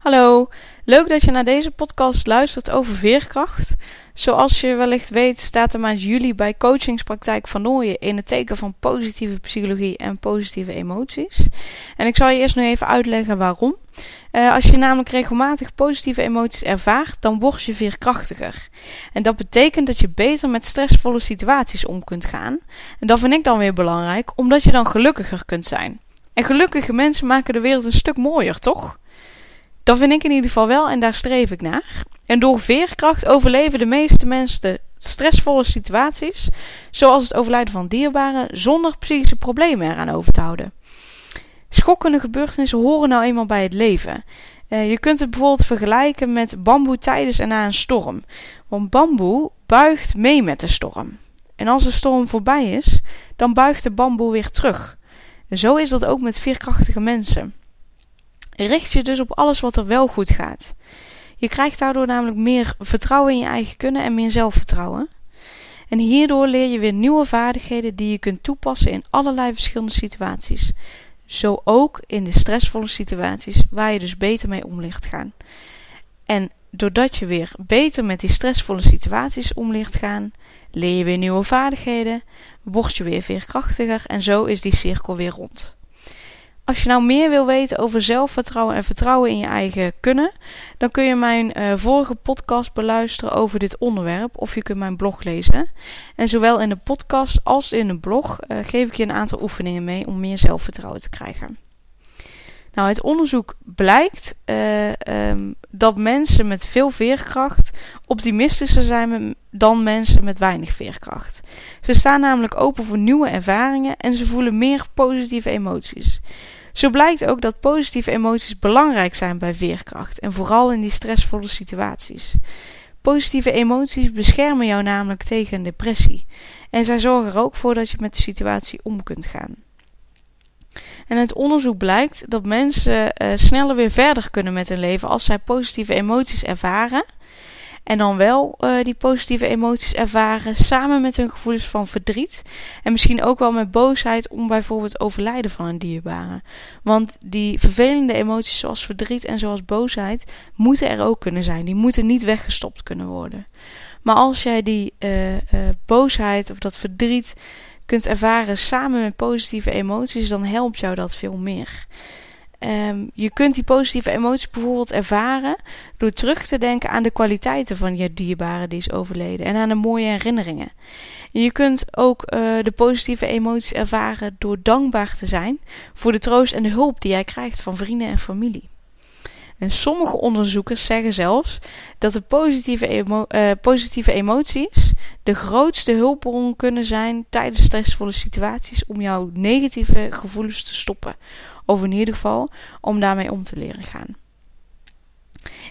Hallo, leuk dat je naar deze podcast luistert over veerkracht. Zoals je wellicht weet staat de maand juli bij Coachingspraktijk van Nooien in het teken van positieve psychologie en positieve emoties. En ik zal je eerst nog even uitleggen waarom. Uh, als je namelijk regelmatig positieve emoties ervaart, dan word je veerkrachtiger. En dat betekent dat je beter met stressvolle situaties om kunt gaan. En dat vind ik dan weer belangrijk, omdat je dan gelukkiger kunt zijn. En gelukkige mensen maken de wereld een stuk mooier, toch? Dat vind ik in ieder geval wel en daar streef ik naar. En door veerkracht overleven de meeste mensen stressvolle situaties, zoals het overlijden van dierbaren, zonder psychische problemen eraan over te houden. Schokkende gebeurtenissen horen nou eenmaal bij het leven. Uh, je kunt het bijvoorbeeld vergelijken met bamboe tijdens en na een storm. Want bamboe buigt mee met de storm. En als de storm voorbij is, dan buigt de bamboe weer terug. En zo is dat ook met veerkrachtige mensen. Richt je dus op alles wat er wel goed gaat. Je krijgt daardoor namelijk meer vertrouwen in je eigen kunnen en meer zelfvertrouwen. En hierdoor leer je weer nieuwe vaardigheden die je kunt toepassen in allerlei verschillende situaties. Zo ook in de stressvolle situaties waar je dus beter mee om ligt gaan. En doordat je weer beter met die stressvolle situaties om ligt gaan, leer je weer nieuwe vaardigheden, word je weer veerkrachtiger en zo is die cirkel weer rond. Als je nou meer wil weten over zelfvertrouwen en vertrouwen in je eigen kunnen, dan kun je mijn uh, vorige podcast beluisteren over dit onderwerp of je kunt mijn blog lezen. En zowel in de podcast als in de blog uh, geef ik je een aantal oefeningen mee om meer zelfvertrouwen te krijgen. Nou, het onderzoek blijkt uh, um, dat mensen met veel veerkracht optimistischer zijn dan mensen met weinig veerkracht. Ze staan namelijk open voor nieuwe ervaringen en ze voelen meer positieve emoties. Zo blijkt ook dat positieve emoties belangrijk zijn bij veerkracht en vooral in die stressvolle situaties. Positieve emoties beschermen jou namelijk tegen depressie en zij zorgen er ook voor dat je met de situatie om kunt gaan. En uit onderzoek blijkt dat mensen uh, sneller weer verder kunnen met hun leven als zij positieve emoties ervaren en dan wel uh, die positieve emoties ervaren samen met hun gevoelens van verdriet. En misschien ook wel met boosheid om bijvoorbeeld overlijden van een dierbare. Want die vervelende emoties zoals verdriet en zoals boosheid moeten er ook kunnen zijn. Die moeten niet weggestopt kunnen worden. Maar als jij die uh, uh, boosheid of dat verdriet kunt ervaren samen met positieve emoties, dan helpt jou dat veel meer. Um, je kunt die positieve emoties bijvoorbeeld ervaren door terug te denken aan de kwaliteiten van je dierbare die is overleden en aan de mooie herinneringen. En je kunt ook uh, de positieve emoties ervaren door dankbaar te zijn voor de troost en de hulp die jij krijgt van vrienden en familie. En sommige onderzoekers zeggen zelfs dat de positieve, uh, positieve emoties de grootste hulpbron kunnen zijn tijdens stressvolle situaties om jouw negatieve gevoelens te stoppen of in ieder geval om daarmee om te leren gaan.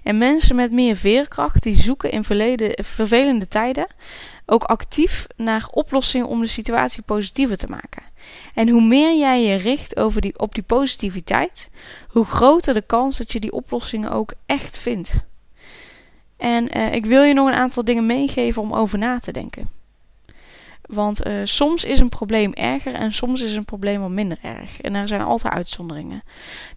En mensen met meer veerkracht die zoeken in verleden, vervelende tijden ook actief naar oplossingen om de situatie positiever te maken. En hoe meer jij je richt over die, op die positiviteit, hoe groter de kans dat je die oplossingen ook echt vindt. En uh, ik wil je nog een aantal dingen meegeven om over na te denken. Want uh, soms is een probleem erger en soms is een probleem wat minder erg. En er zijn altijd uitzonderingen.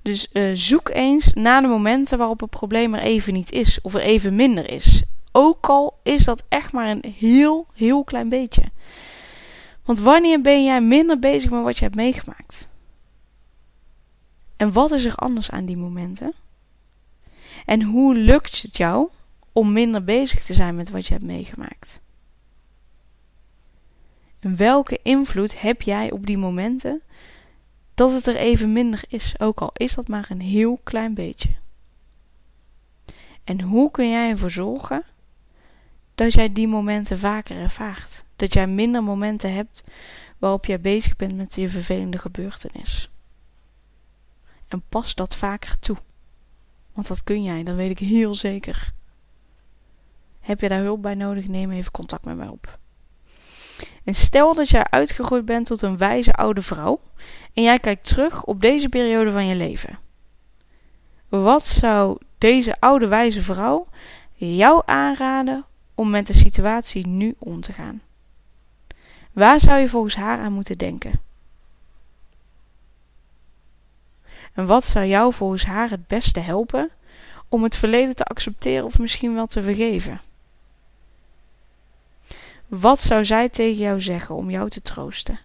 Dus uh, zoek eens naar de momenten waarop het probleem er even niet is of er even minder is. Ook al is dat echt maar een heel, heel klein beetje. Want wanneer ben jij minder bezig met wat je hebt meegemaakt? En wat is er anders aan die momenten? En hoe lukt het jou om minder bezig te zijn met wat je hebt meegemaakt? En welke invloed heb jij op die momenten dat het er even minder is, ook al is dat maar een heel klein beetje? En hoe kun jij ervoor zorgen dat jij die momenten vaker ervaart? Dat jij minder momenten hebt waarop jij bezig bent met je vervelende gebeurtenis. En pas dat vaker toe. Want dat kun jij, dat weet ik heel zeker. Heb je daar hulp bij nodig, neem even contact met mij op. En stel dat jij uitgegroeid bent tot een wijze oude vrouw en jij kijkt terug op deze periode van je leven. Wat zou deze oude wijze vrouw jou aanraden om met de situatie nu om te gaan? Waar zou je volgens haar aan moeten denken? En wat zou jou volgens haar het beste helpen om het verleden te accepteren of misschien wel te vergeven? Wat zou zij tegen jou zeggen om jou te troosten?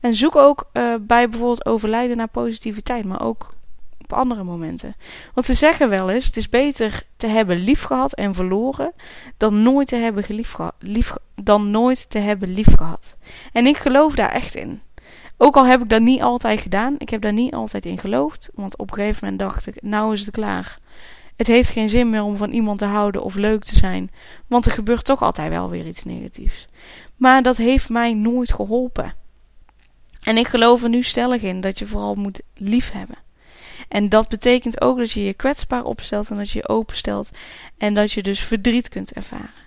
En zoek ook uh, bij bijvoorbeeld overlijden naar positiviteit, maar ook op andere momenten. Want ze zeggen wel eens: het is beter te hebben lief gehad en verloren dan nooit te hebben, lief, dan nooit te hebben lief gehad. En ik geloof daar echt in. Ook al heb ik dat niet altijd gedaan, ik heb daar niet altijd in geloofd. Want op een gegeven moment dacht ik: nou is het klaar. Het heeft geen zin meer om van iemand te houden of leuk te zijn, want er gebeurt toch altijd wel weer iets negatiefs. Maar dat heeft mij nooit geholpen. En ik geloof er nu stellig in dat je vooral moet liefhebben. En dat betekent ook dat je je kwetsbaar opstelt en dat je je openstelt en dat je dus verdriet kunt ervaren.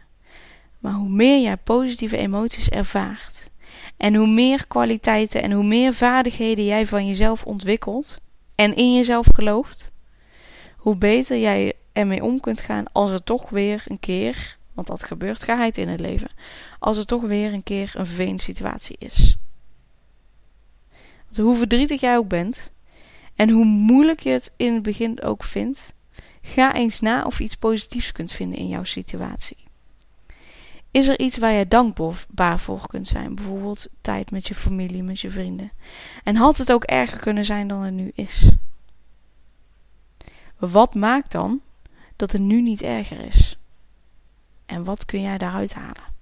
Maar hoe meer jij positieve emoties ervaart en hoe meer kwaliteiten en hoe meer vaardigheden jij van jezelf ontwikkelt en in jezelf gelooft, hoe beter jij ermee om kunt gaan als er toch weer een keer, want dat gebeurt geheid in het leven, als er toch weer een keer een vervelende situatie is. Want hoe verdrietig jij ook bent en hoe moeilijk je het in het begin ook vindt, ga eens na of je iets positiefs kunt vinden in jouw situatie. Is er iets waar je dankbaar voor kunt zijn? Bijvoorbeeld tijd met je familie, met je vrienden. En had het ook erger kunnen zijn dan het nu is? Wat maakt dan dat het nu niet erger is? En wat kun jij daaruit halen?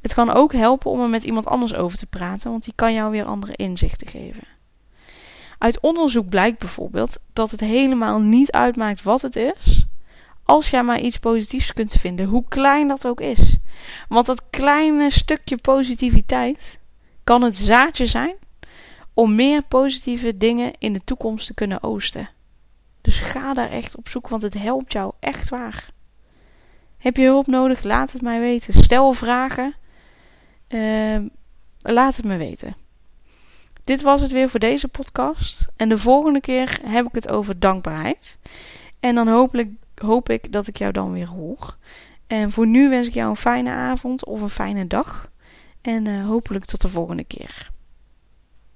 Het kan ook helpen om er met iemand anders over te praten, want die kan jou weer andere inzichten geven. Uit onderzoek blijkt bijvoorbeeld dat het helemaal niet uitmaakt wat het is, als jij maar iets positiefs kunt vinden, hoe klein dat ook is. Want dat kleine stukje positiviteit kan het zaadje zijn om meer positieve dingen in de toekomst te kunnen oosten. Dus ga daar echt op zoek, want het helpt jou echt waar. Heb je hulp nodig? Laat het mij weten. Stel vragen. Uh, laat het me weten. Dit was het weer voor deze podcast. En de volgende keer heb ik het over dankbaarheid. En dan hopelijk, hoop ik dat ik jou dan weer hoor. En voor nu wens ik jou een fijne avond of een fijne dag. En uh, hopelijk tot de volgende keer.